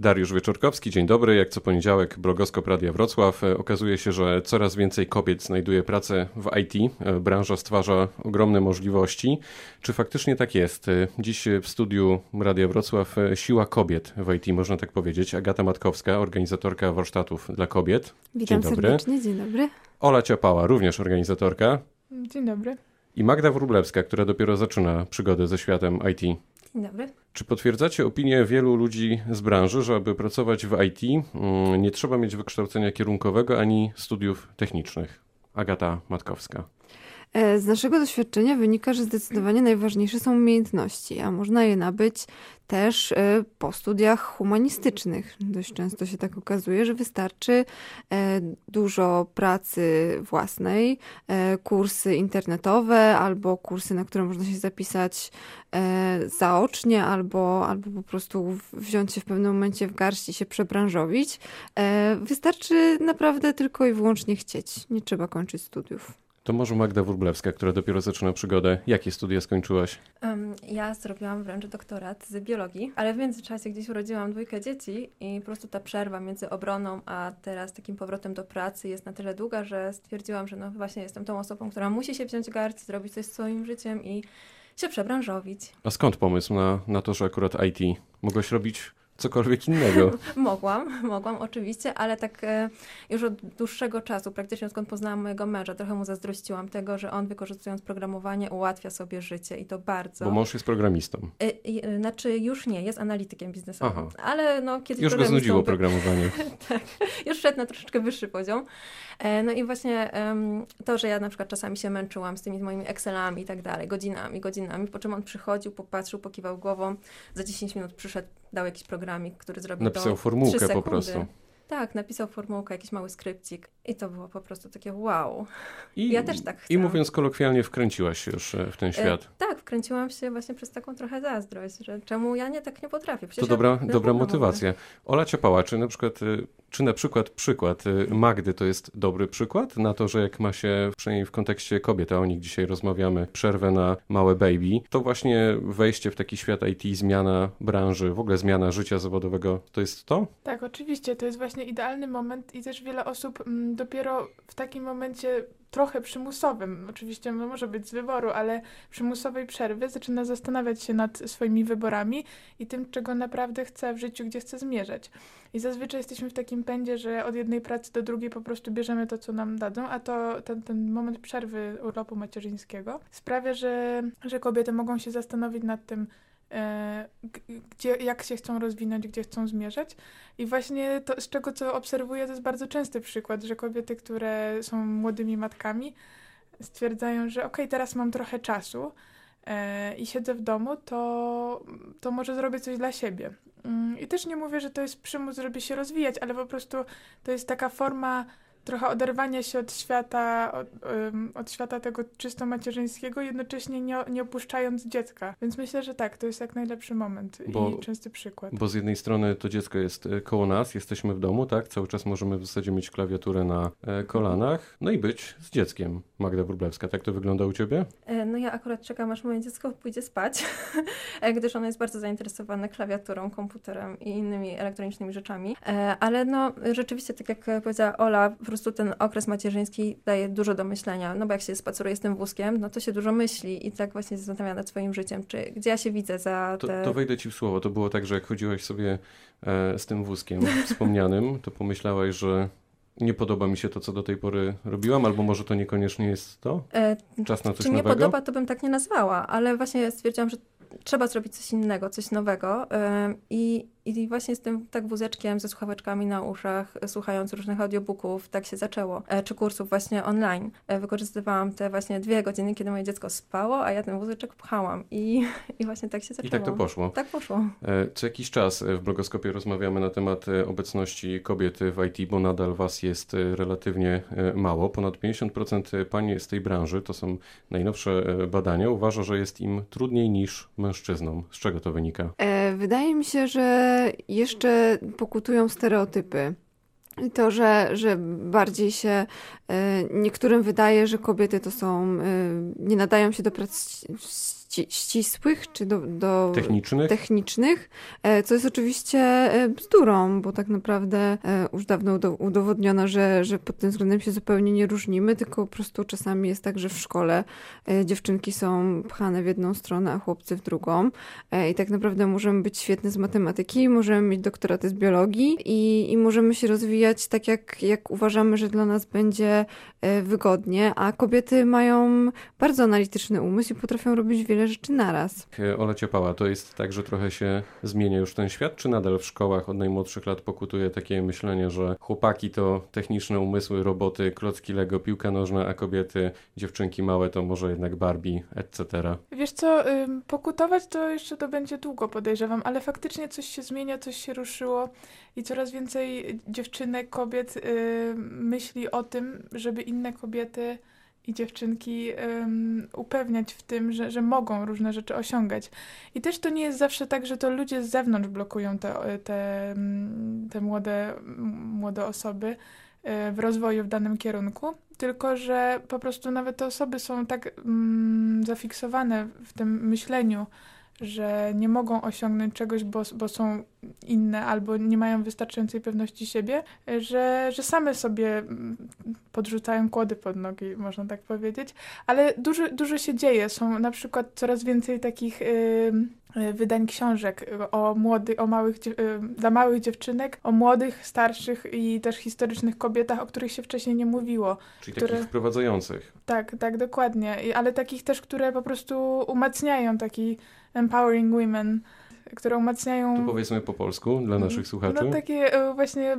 Dariusz Wieczorkowski, dzień dobry. Jak co poniedziałek blogoskop Radia Wrocław. E, okazuje się, że coraz więcej kobiet znajduje pracę w IT. E, branża stwarza ogromne możliwości. Czy faktycznie tak jest? E, dziś w studiu Radia Wrocław siła kobiet w IT, można tak powiedzieć. Agata Matkowska, organizatorka warsztatów dla kobiet. Witam dzień dobry. serdecznie, dzień dobry. Ola Ciapała, również organizatorka. Dzień dobry. I Magda Wróblewska, która dopiero zaczyna przygodę ze światem IT. Dzień dobry. Czy potwierdzacie opinię wielu ludzi z branży, że aby pracować w IT mm, nie trzeba mieć wykształcenia kierunkowego ani studiów technicznych? Agata Matkowska. E, z naszego doświadczenia wynika, że zdecydowanie najważniejsze są umiejętności, a można je nabyć też e, po studiach humanistycznych. Dość często się tak okazuje, że wystarczy e, dużo pracy własnej, kursy internetowe albo kursy, na które można się zapisać zaocznie, albo, albo po prostu wziąć się w pewnym momencie w garść i się przebranżowić. Wystarczy naprawdę tylko i wyłącznie chcieć. Nie trzeba kończyć studiów. To może Magda Wróblewska, która dopiero zaczyna przygodę. Jakie studia skończyłaś? Um, ja zrobiłam wręcz doktorat z biologii, ale w międzyczasie gdzieś urodziłam dwójkę dzieci i po prostu ta przerwa między obroną a teraz takim powrotem do pracy jest na tyle długa, że stwierdziłam, że no właśnie jestem tą osobą, która musi się wziąć garść, zrobić coś z swoim życiem i się przebranżowić. A skąd pomysł na, na to, że akurat IT? Mogłaś robić cokolwiek innego. mogłam, mogłam oczywiście, ale tak e, już od dłuższego czasu, praktycznie skąd poznałam mojego męża, trochę mu zazdrościłam tego, że on wykorzystując programowanie ułatwia sobie życie i to bardzo. Bo mąż jest programistą. E, znaczy już nie, jest analitykiem biznesowym, Aha. ale no kiedyś Już go znudziło programowanie. tak, już szedł na troszeczkę wyższy poziom. E, no i właśnie to, że ja na przykład czasami się męczyłam z tymi moimi Excelami i tak dalej, godzinami, godzinami, po czym on przychodził, popatrzył, pokiwał głową, za 10 minut przyszedł, dał jakiś programik, który zrobił Napisał formułkę po prostu. Tak, napisał formułkę, jakiś mały skrypcik i to było po prostu takie wow. I, ja też tak chcę. I mówiąc kolokwialnie, wkręciłaś się już e, w ten e, świat. E, tak, wkręciłam się właśnie przez taką trochę zazdrość, że czemu ja nie tak nie potrafię. Przecież to dobra, ja dobra motywacja. Mogę. Ola Ciopała, czy na przykład y, czy na przykład przykład Magdy to jest dobry przykład na to, że jak ma się, przynajmniej w kontekście kobiet, a o nich dzisiaj rozmawiamy, przerwę na małe baby, to właśnie wejście w taki świat IT, zmiana branży, w ogóle zmiana życia zawodowego, to jest to? Tak, oczywiście, to jest właśnie idealny moment i też wiele osób mm, dopiero w takim momencie trochę przymusowym, oczywiście no może być z wyboru, ale przymusowej przerwy zaczyna zastanawiać się nad swoimi wyborami i tym, czego naprawdę chce w życiu, gdzie chce zmierzać. I zazwyczaj jesteśmy w takim pędzie, że od jednej pracy do drugiej po prostu bierzemy to, co nam dadzą, a to ten, ten moment przerwy urlopu macierzyńskiego sprawia, że, że kobiety mogą się zastanowić nad tym, gdzie, jak się chcą rozwinąć, gdzie chcą zmierzać. I właśnie to, z czego co obserwuję, to jest bardzo częsty przykład, że kobiety, które są młodymi matkami, stwierdzają, że ok, teraz mam trochę czasu e, i siedzę w domu, to, to może zrobię coś dla siebie. Mm, I też nie mówię, że to jest przymus, żeby się rozwijać, ale po prostu to jest taka forma trochę oderwania się od świata, od, um, od, świata tego czysto macierzyńskiego, jednocześnie nie, nie opuszczając dziecka. Więc myślę, że tak, to jest jak najlepszy moment bo, i częsty przykład. Bo z jednej strony to dziecko jest e, koło nas, jesteśmy w domu, tak? Cały czas możemy w zasadzie mieć klawiaturę na e, kolanach, no i być z dzieckiem. Magda Wróblewska, tak to wygląda u ciebie? E, no ja akurat czekam, aż moje dziecko pójdzie spać, gdyż ono jest bardzo zainteresowane klawiaturą, komputerem i innymi elektronicznymi rzeczami. Ale no rzeczywiście, tak jak powiedziała Ola, prostu ten okres macierzyński daje dużo do myślenia, no bo jak się spaceruje z tym wózkiem, no to się dużo myśli i tak właśnie zastanawia nad swoim życiem, czy gdzie ja się widzę za te... To, to wejdę ci w słowo, to było tak, że jak chodziłaś sobie e, z tym wózkiem wspomnianym, to pomyślałaś, że nie podoba mi się to, co do tej pory robiłam, albo może to niekoniecznie jest to? E, Czas na coś czy nie nowego? podoba, to bym tak nie nazwała, ale właśnie stwierdziłam, że trzeba zrobić coś innego, coś nowego. I, i właśnie z tym tak wózeczkiem, ze słuchaweczkami na uszach, słuchając różnych audiobooków, tak się zaczęło. E, czy kursów właśnie online. E, wykorzystywałam te właśnie dwie godziny, kiedy moje dziecko spało, a ja ten wózeczek pchałam. I, i właśnie tak się zaczęło. I tak to poszło. Tak poszło. E, co jakiś czas w blogoskopie rozmawiamy na temat obecności kobiet w IT, bo nadal was jest relatywnie mało. Ponad 50% pań z tej branży, to są najnowsze badania, uważa, że jest im trudniej niż mężczyznom. Z czego to wynika? Wydaje mi się, że jeszcze pokutują stereotypy. To, że, że bardziej się e, niektórym wydaje, że kobiety to są, e, nie nadają się do pracy ści ścisłych czy do, do technicznych. technicznych, co jest oczywiście bzdurą, bo tak naprawdę już dawno udowodniono, że, że pod tym względem się zupełnie nie różnimy, tylko po prostu czasami jest tak, że w szkole dziewczynki są pchane w jedną stronę, a chłopcy w drugą i tak naprawdę możemy być świetne z matematyki, możemy mieć doktoraty z biologii i, i możemy się rozwijać tak, jak, jak uważamy, że dla nas będzie wygodnie, a kobiety mają bardzo analityczny umysł i potrafią robić wiele rzeczy naraz. Ola Ciepała, to jest tak, że trochę się zmienia już ten świat, czy nadal w szkołach od najmłodszych lat pokutuje takie myślenie, że chłopaki to techniczne umysły, roboty, klocki Lego, piłka nożna, a kobiety, dziewczynki małe to może jednak Barbie, etc. Wiesz co, pokutować to jeszcze to będzie długo podejrzewam, ale faktycznie coś się zmienia, coś się ruszyło i coraz więcej dziewczynek, kobiet myśli o tym, żeby inne kobiety i dziewczynki um, upewniać w tym, że, że mogą różne rzeczy osiągać. I też to nie jest zawsze tak, że to ludzie z zewnątrz blokują te, te, te młode, młode osoby e, w rozwoju w danym kierunku, tylko że po prostu nawet te osoby są tak um, zafiksowane w tym myśleniu, że nie mogą osiągnąć czegoś, bo, bo są inne albo nie mają wystarczającej pewności siebie, że, że same sobie mm, podrzucają kłody pod nogi, można tak powiedzieć. Ale dużo, dużo się dzieje. Są na przykład coraz więcej takich yy, wydań książek o młodych, o małych, yy, dla małych dziewczynek, o młodych, starszych i też historycznych kobietach, o których się wcześniej nie mówiło. Czyli które... takich wprowadzających. Tak, tak, dokładnie. Ale takich też, które po prostu umacniają taki empowering women które umacniają... To powiedzmy po polsku dla mhm. naszych słuchaczy. No takie e, właśnie,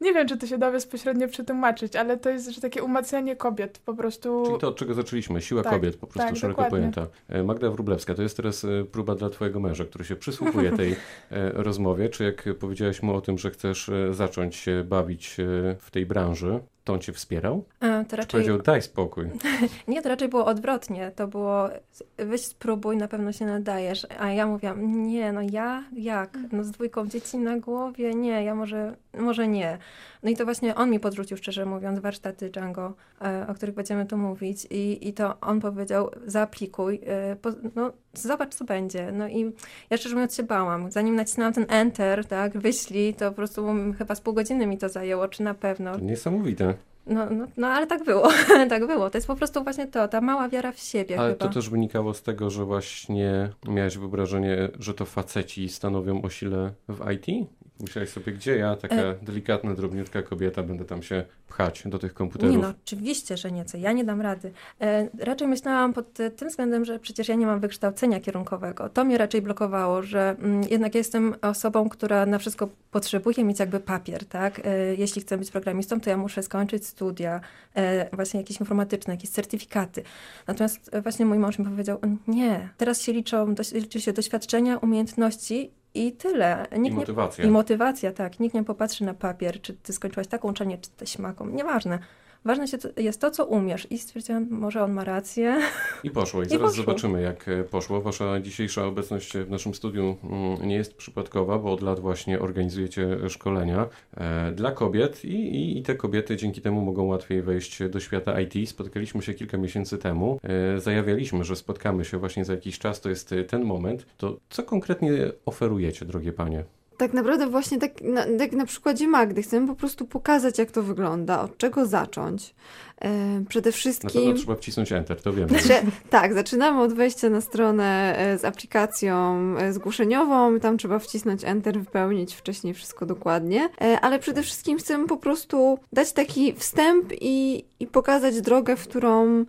nie wiem, czy to się da bezpośrednio przetłumaczyć, ale to jest, że takie umacnianie kobiet po prostu... Czyli to, od czego zaczęliśmy, siła tak, kobiet, po prostu tak, szeroko dokładnie. pojęta. E, Magda Wróblewska, to jest teraz e, próba dla twojego męża, który się przysłuchuje tej rozmowie, czy jak powiedziałaś mu o tym, że chcesz zacząć się bawić w tej branży, to on cię wspierał? A, to raczej... powiedział, daj spokój. nie, to raczej było odwrotnie. To było, weź spróbuj, na pewno się nadajesz. A ja mówiłam, nie, no ja? Jak? No z dwójką dzieci na głowie? Nie, ja może, może nie. No i to właśnie on mi podrzucił, szczerze mówiąc, warsztaty Django, e, o których będziemy tu mówić. I, i to on powiedział, zaaplikuj, e, no zobacz, co będzie. No i ja szczerze mówiąc się bałam. Zanim nacisnęłam ten enter, tak, wyślij, to po prostu chyba z pół godziny mi to zajęło, czy na pewno. Niesamowite. No, no, no ale tak było, tak było. To jest po prostu właśnie to, ta mała wiara w siebie Ale chyba. to też wynikało z tego, że właśnie miałeś wyobrażenie, że to faceci stanowią o sile w IT? Myślałeś sobie, gdzie ja, taka e... delikatna, drobniutka kobieta, będę tam się pchać do tych komputerów? Nie no, oczywiście, że nie, co ja nie dam rady. E, raczej myślałam pod tym względem, że przecież ja nie mam wykształcenia kierunkowego. To mnie raczej blokowało, że mm, jednak jestem osobą, która na wszystko potrzebuje mieć jakby papier, tak? E, jeśli chcę być programistą, to ja muszę skończyć studia, e, właśnie jakieś informatyczne, jakieś certyfikaty. Natomiast właśnie mój mąż mi powiedział, nie, teraz się liczą, liczy się doświadczenia, umiejętności i tyle. Nikt I motywacja. Nie, I motywacja, tak. Nikt nie popatrzy na papier, czy ty skończyłaś taką uczelnię, czy ty śmaką. Nieważne. Ważne jest to, co umiesz. I stwierdziłam, może on ma rację. I poszło. I, I zaraz poszło. zobaczymy, jak e, poszło. Wasza dzisiejsza obecność w naszym studiu mm, nie jest przypadkowa, bo od lat właśnie organizujecie szkolenia e, dla kobiet i, i, i te kobiety dzięki temu mogą łatwiej wejść do świata IT. Spotkaliśmy się kilka miesięcy temu. E, zajawialiśmy, że spotkamy się właśnie za jakiś czas. To jest ten moment. To co konkretnie oferujecie, drogie panie? Tak naprawdę właśnie tak na, tak na przykładzie Magdy chcemy po prostu pokazać, jak to wygląda, od czego zacząć. E, przede wszystkim... Na pewno trzeba wcisnąć Enter, to wiem. Znaczy, tak, zaczynamy od wejścia na stronę e, z aplikacją e, zgłoszeniową, tam trzeba wcisnąć Enter, wypełnić wcześniej wszystko dokładnie, ale przede wszystkim chcemy po prostu dać taki wstęp i, i pokazać drogę, w którą,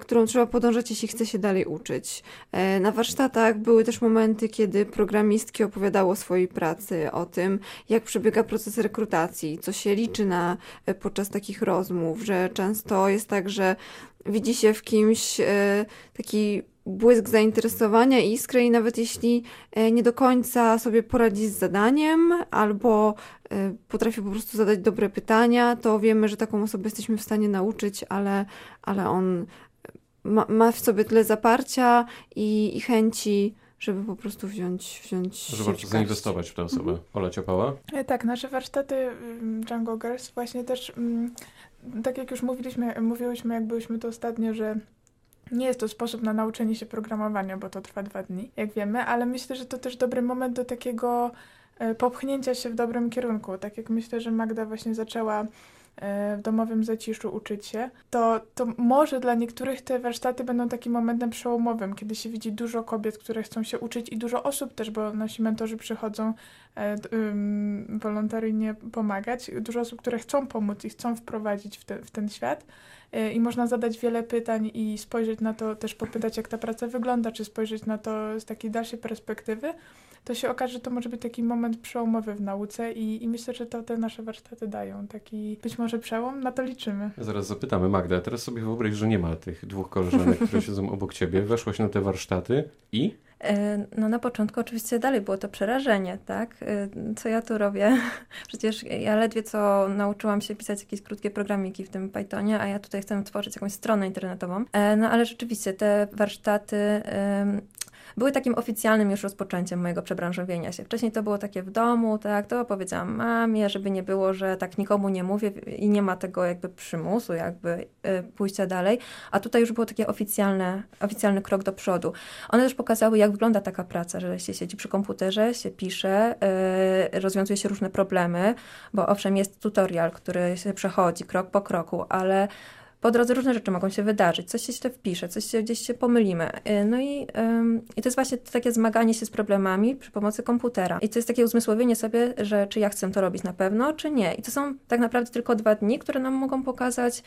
którą trzeba podążać, jeśli chce się dalej uczyć. Na warsztatach były też momenty, kiedy programistki opowiadało o swojej pracy, o tym, jak przebiega proces rekrutacji, co się liczy na, podczas takich rozmów, że często to jest tak, że widzi się w kimś e, taki błysk zainteresowania, iskry i nawet jeśli e, nie do końca sobie poradzi z zadaniem albo e, potrafi po prostu zadać dobre pytania, to wiemy, że taką osobę jesteśmy w stanie nauczyć, ale, ale on ma, ma w sobie tyle zaparcia i, i chęci, żeby po prostu wziąć, wziąć Że warto zainwestować w tę osobę. Mhm. Ola Ciapała? Tak, nasze warsztaty Django Girls właśnie też tak jak już mówiliśmy, mówiłyśmy, jak byliśmy to ostatnio, że Nie jest to sposób na nauczenie się programowania, bo to trwa dwa dni, jak wiemy, ale myślę, że to też dobry moment do takiego e, popchnięcia się w dobrym kierunku. Tak jak myślę, że Magda właśnie zaczęła e, w domowym zaciszu uczyć się, to, to może dla niektórych te warsztaty będą takim momentem przełomowym, kiedy się widzi dużo kobiet, które chcą się uczyć i dużo osób też, bo nasi mentorzy przychodzą e, wolontaryjnie pomagać, dużo osób, które chcą pomóc i chcą wprowadzić w, te, w ten świat i można zadać wiele pytań i spojrzeć na to, też popytać, jak ta praca wygląda, czy spojrzeć na to z takiej dalszej perspektywy, to się okaże, że to może być taki moment przełomowy w nauce i, i myślę, że to te nasze warsztaty dają. Taki być może przełom, na to liczymy. Zaraz zapytamy Magda, teraz sobie wyobraź, że nie ma tych dwóch koleżanek, które siedzą obok ciebie, weszłaś na te warsztaty i E, no na początku oczywiście dalej było to przerażenie, tak? E, co ja tu robię? Przecież ja ledwie co nauczyłam się pisać jakieś krótkie programiki w tym Pythonie, a ja tutaj chcę tworzyć jakąś stronę internetową. E, no ale rzeczywiście te warsztaty były takim oficjalnym już rozpoczęciem mojego przebranżowienia się. Wcześniej to było takie w domu, tak, to powiedziałam mamie, żeby nie było, że tak nikomu nie mówię i nie ma tego jakby przymusu, jakby y, pójścia dalej, a tutaj już było takie oficjalne, oficjalny krok do przodu. One też pokazały, jak wygląda taka praca, że się siedzi przy komputerze, się pisze, y, rozwiązuje się różne problemy, bo owszem jest tutorial, który się przechodzi krok po kroku, ale po drodze różne rzeczy mogą się wydarzyć, coś się źle wpisze, coś się gdzieś się pomylimy. Y, no i, i to jest właśnie takie zmaganie się z problemami przy pomocy komputera. I to jest takie uzmysłowienie sobie, że czy ja chcę to robić na pewno, czy nie. I to są tak naprawdę tylko dwa dni, które nam mogą pokazać,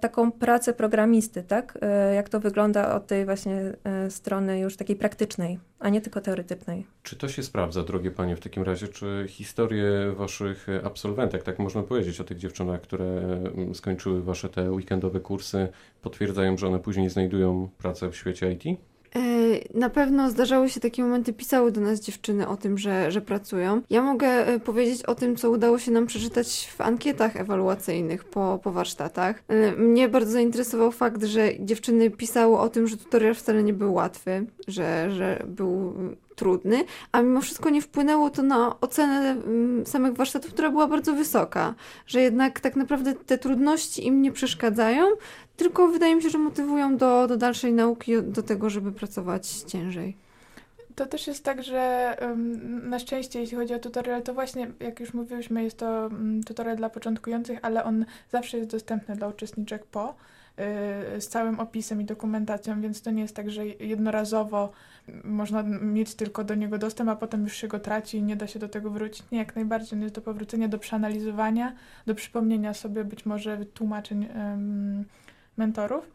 taką pracę programisty, tak? E, jak to wygląda od tej właśnie e, strony już takiej praktycznej, a nie tylko teoretycznej. Czy to się sprawdza, drogie panie, w takim razie? Czy historie waszych absolwentek, tak można powiedzieć o tych dziewczynach, które mm, skończyły wasze te weekendowe kursy, potwierdzają, że one później znajdują pracę w świecie IT? E, na pewno zdarzały się takie momenty, pisały do nas dziewczyny o tym, że, że pracują. Ja mogę e, powiedzieć o tym, co udało się nam przeczytać w ankietach ewaluacyjnych po, po warsztatach. E, mnie bardzo zainteresował fakt, że dziewczyny pisały o tym, że tutorial wcale nie był łatwy, że, że był trudny, a mimo wszystko nie wpłynęło to na ocenę mm, samych warsztatów, która była bardzo wysoka, że jednak tak naprawdę te trudności im nie przeszkadzają, tylko wydaje mi się, że motywują do, do dalszej nauki, do tego, żeby pracować ciężej. To też jest tak, że na szczęście, jeśli chodzi o tutorial, to właśnie, jak już mówiłyśmy, jest to um, tutorial dla początkujących, ale on zawsze jest dostępny dla uczestniczek po, y, z całym opisem i dokumentacją, więc to nie jest tak, że jednorazowo można mieć tylko do niego dostęp, a potem już się go traci i nie da się do tego wrócić. Nie, jak najbardziej on jest do powrócenia, do przeanalizowania, do przypomnienia sobie być może tłumaczeń um, mentorów,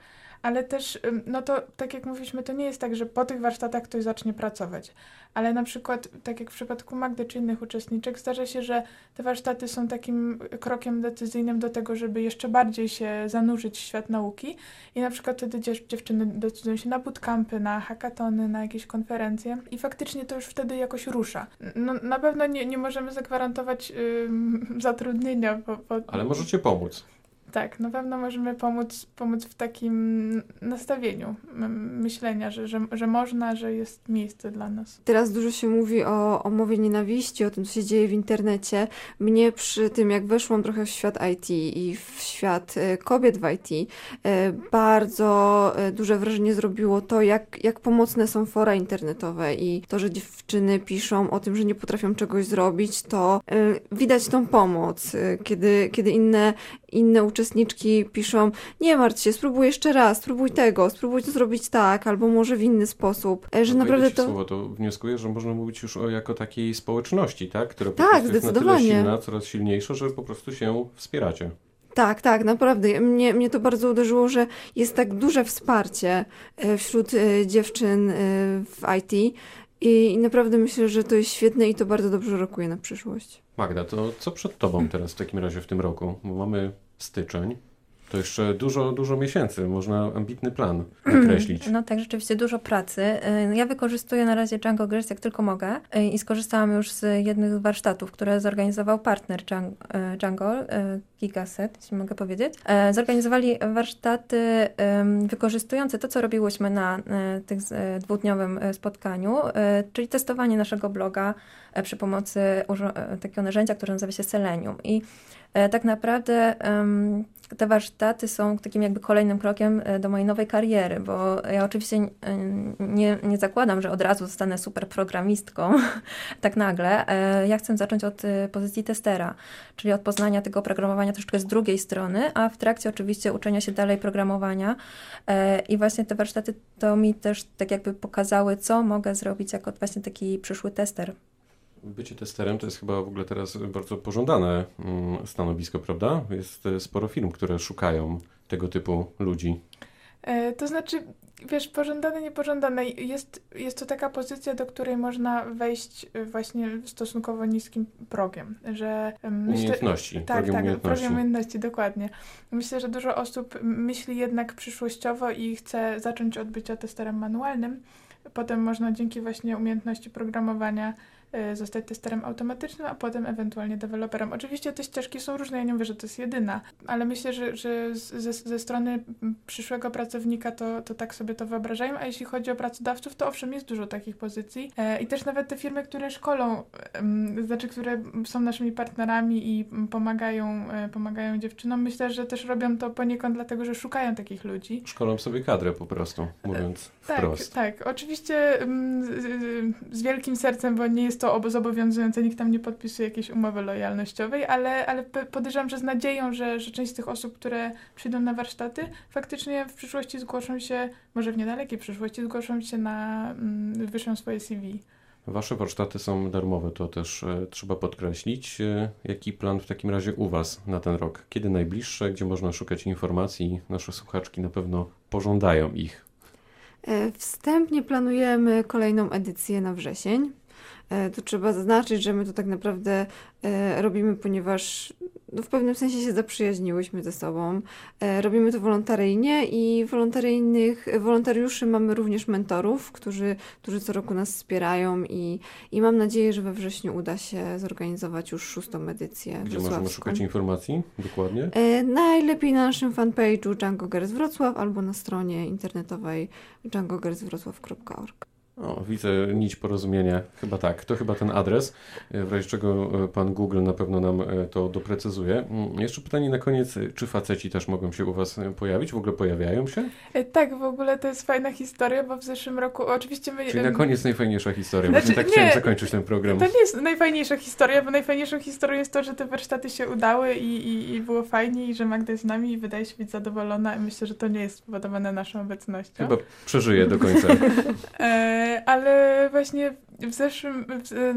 ale też, no to tak jak mówiliśmy, to nie jest tak, że po tych warsztatach ktoś zacznie pracować, ale na przykład, tak jak w przypadku Magdy czy innych uczestniczek, zdarza się, że te warsztaty są takim krokiem decyzyjnym do tego, żeby jeszcze bardziej się zanurzyć w świat nauki i na przykład wtedy dziewczyny decydują się na bootcampy, na hackatony, na jakieś konferencje i faktycznie to już wtedy jakoś rusza. No, na pewno nie, nie możemy zagwarantować zatrudnienia. Bo, bo... Ale możecie pomóc. Tak, na pewno możemy pomóc, pomóc w takim nastawieniu myślenia, że, że, że można, że jest miejsce dla nas. Teraz dużo się mówi o, o mowie nienawiści, o tym, co się dzieje w internecie. Mnie przy tym, jak weszłam trochę w świat IT i w świat e, kobiet w IT, e, bardzo e, duże wrażenie zrobiło to, jak, jak pomocne są fora internetowe i to, że dziewczyny piszą o tym, że nie potrafią czegoś zrobić, to widać tą pomoc, kiedy, kiedy inne, inne uczestniczki piszą, nie martw się, spróbuj jeszcze raz, spróbuj tego, spróbuj to zrobić tak, albo może w inny sposób. E, że no, naprawdę to... Słowo, to wnioskuję, że można mówić już o jako takiej społeczności, tak? Która tak, jest na tyle silna, coraz silniejsza, że po prostu się wspieracie. Tak, tak, naprawdę. Mnie, mnie to bardzo uderzyło, że jest tak duże wsparcie e, wśród e, dziewczyn w IT i naprawdę myślę, że to jest świetne i to bardzo dobrze rokuje na przyszłość. Magda, to co przed Tobą teraz w takim razie w tym roku? Bo mamy styczeń. To jeszcze dużo, dużo miesięcy, można ambitny plan nakreślić. No tak, rzeczywiście dużo pracy. Y, ja wykorzystuję na razie Django Girls jak tylko mogę y, i skorzystałam już z jednych warsztatów, które zorganizował partner y, Django, Gigaset, jeśli mogę powiedzieć, e, zorganizowali warsztaty wykorzystujące to, co robiłyśmy na e, tych e, dwudniowym spotkaniu, czyli testowanie naszego bloga przy pomocy takiego narzędzia, które nazywa się Selenium. I tak naprawdę te warsztaty są takim jakby kolejnym krokiem do mojej nowej kariery, bo ja oczywiście nie, nie zakładam, że od razu zostanę super programistką, tak nagle. Ja chcę zacząć od pozycji testera, czyli od poznania tego programowania troszeczkę z drugiej strony, a w trakcie oczywiście uczenia się dalej programowania. E, I właśnie te warsztaty to mi też tak jakby pokazały, co mogę zrobić jako właśnie taki przyszły tester. Bycie testerem to jest chyba w ogóle teraz bardzo pożądane mm, stanowisko, prawda? Jest e, sporo firm, które szukają tego typu ludzi. E, To znaczy, wiesz, pożądane, niepożądane. Jest, jest to taka pozycja, do której można wejść e, właśnie stosunkowo niskim progiem, że em, myślę, Umiejętności, tak, progiem tak, umiejętności. program umiejętności, dokładnie. Myślę, że dużo osób myśli jednak przyszłościowo i chce zacząć od bycia testerem manualnym. Potem można dzięki właśnie umiejętności programowania e, zostać testerem automatycznym, a potem ewentualnie deweloperem. Oczywiście te ścieżki są różne, ja nie mówię, że to jest jedyna, ale myślę, że, że ze, ze strony przyszłego pracownika to, to tak sobie to wyobrażają, a jeśli chodzi o pracodawców, to owszem, jest dużo takich pozycji e, i też nawet te firmy, które szkolą, znaczy, które są naszymi partnerami i pomagają, e, pomagają dziewczynom, myślę, że też robią to poniekąd dlatego, że szukają takich ludzi. Szkolą sobie kadrę po prostu, mówiąc Tak, wprost. tak. Oczywiście mm, z wielkim sercem, bo nie jest to obo- zobowiązujące, nikt tam nie podpisuje jakiejś umowy lojalnościowej, ale, ale podejrzewam, że z nadzieją, że, że część z tych osób, które przyjdą na warsztaty, faktycznie w przyszłości zgłoszą się, może w niedalekiej przyszłości, zgłoszą się na, mm, wyślą swoje CV. Wasze warsztaty są darmowe, to też e, trzeba podkreślić. E, jaki plan w takim razie u Was na ten rok? Kiedy najbliższe? Gdzie można szukać informacji? Nasze słuchaczki na pewno pożądają ich. E, Wstępnie planujemy kolejną edycję na wrzesień. E, Tu trzeba zaznaczyć, że my to tak naprawdę e, robimy, ponieważ no, w pewnym sensie się zaprzyjaźniłyśmy ze sobą. E, Robimy to wolontaryjnie i wolontaryjnych wolontariuszy mamy również mentorów, którzy, którzy co roku nas wspierają i, i mam nadzieję, że we wrześniu uda się zorganizować już szóstą edycję Gdzie możemy szukać informacji dokładnie? Najlepiej na naszym fanpage'u Django Girls Wrocław albo na stronie internetowej djangogirswrocław.org. O, widzę nić porozumienia. Chyba tak. To chyba ten adres, e, w razie czego e, pan Google na pewno nam e, to doprecyzuje. Mm, Jeszcze pytanie na koniec. Czy faceci też mogą się u Was pojawić? W ogóle pojawiają się? Tak, w ogóle to jest fajna historia, bo w zeszłym roku, oczywiście my... Czyli na koniec najfajniejsza historia. Znaczy, Właśnie tak nie. chciałem zakończyć ten program. To nie jest najfajniejsza historia, bo najfajniejszą historią jest to, że te warsztaty się udały i, i, i było fajnie i że Magda jest z nami i wydaje się być zadowolona i myślę, że to nie jest spowodowane naszą obecnością. Chyba przeżyję do końca. E, ale właśnie w zeszłym,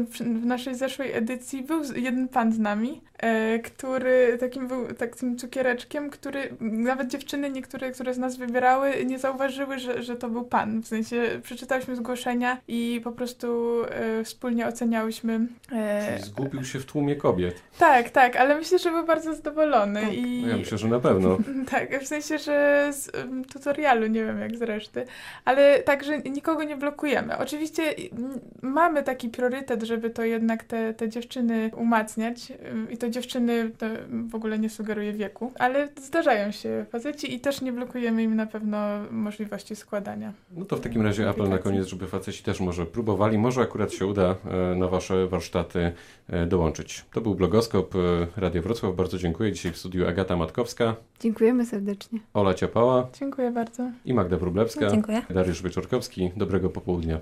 w, w naszej zeszłej edycji był jeden pan z nami, e, który takim był takim cukiereczkiem, który nawet dziewczyny niektóre, które z nas wybierały, nie zauważyły, że, że to był pan. W sensie przeczytałyśmy zgłoszenia i po prostu e, wspólnie oceniałyśmy. E, zgubił się w tłumie kobiet. tak, tak, ale myślę, że był bardzo zadowolony i No Ja myślę, że na pewno. tak, w sensie, że z em, tutorialu, nie wiem jak z reszty, ale także nikogo nie blokujemy. Oczywiście mm, mamy taki priorytet, żeby to jednak te, te dziewczyny umacniać ym, i to dziewczyny to w ogóle nie sugeruje wieku, ale zdarzają się faceci i też nie blokujemy im na pewno możliwości składania. No to w takim razie apel na koniec, żeby faceci też może próbowali. Może akurat się uda e, na Wasze warsztaty e, dołączyć. To był blogoskop e, Radio Wrocław. Bardzo dziękuję. Dzisiaj w studiu Agata Matkowska, Dziękujemy serdecznie. Ola Ciapała Dziękuję bardzo. i Magda Wróblewska. Dziękuję. Dariusz Wieczorkowski. Dobrego popołudnia.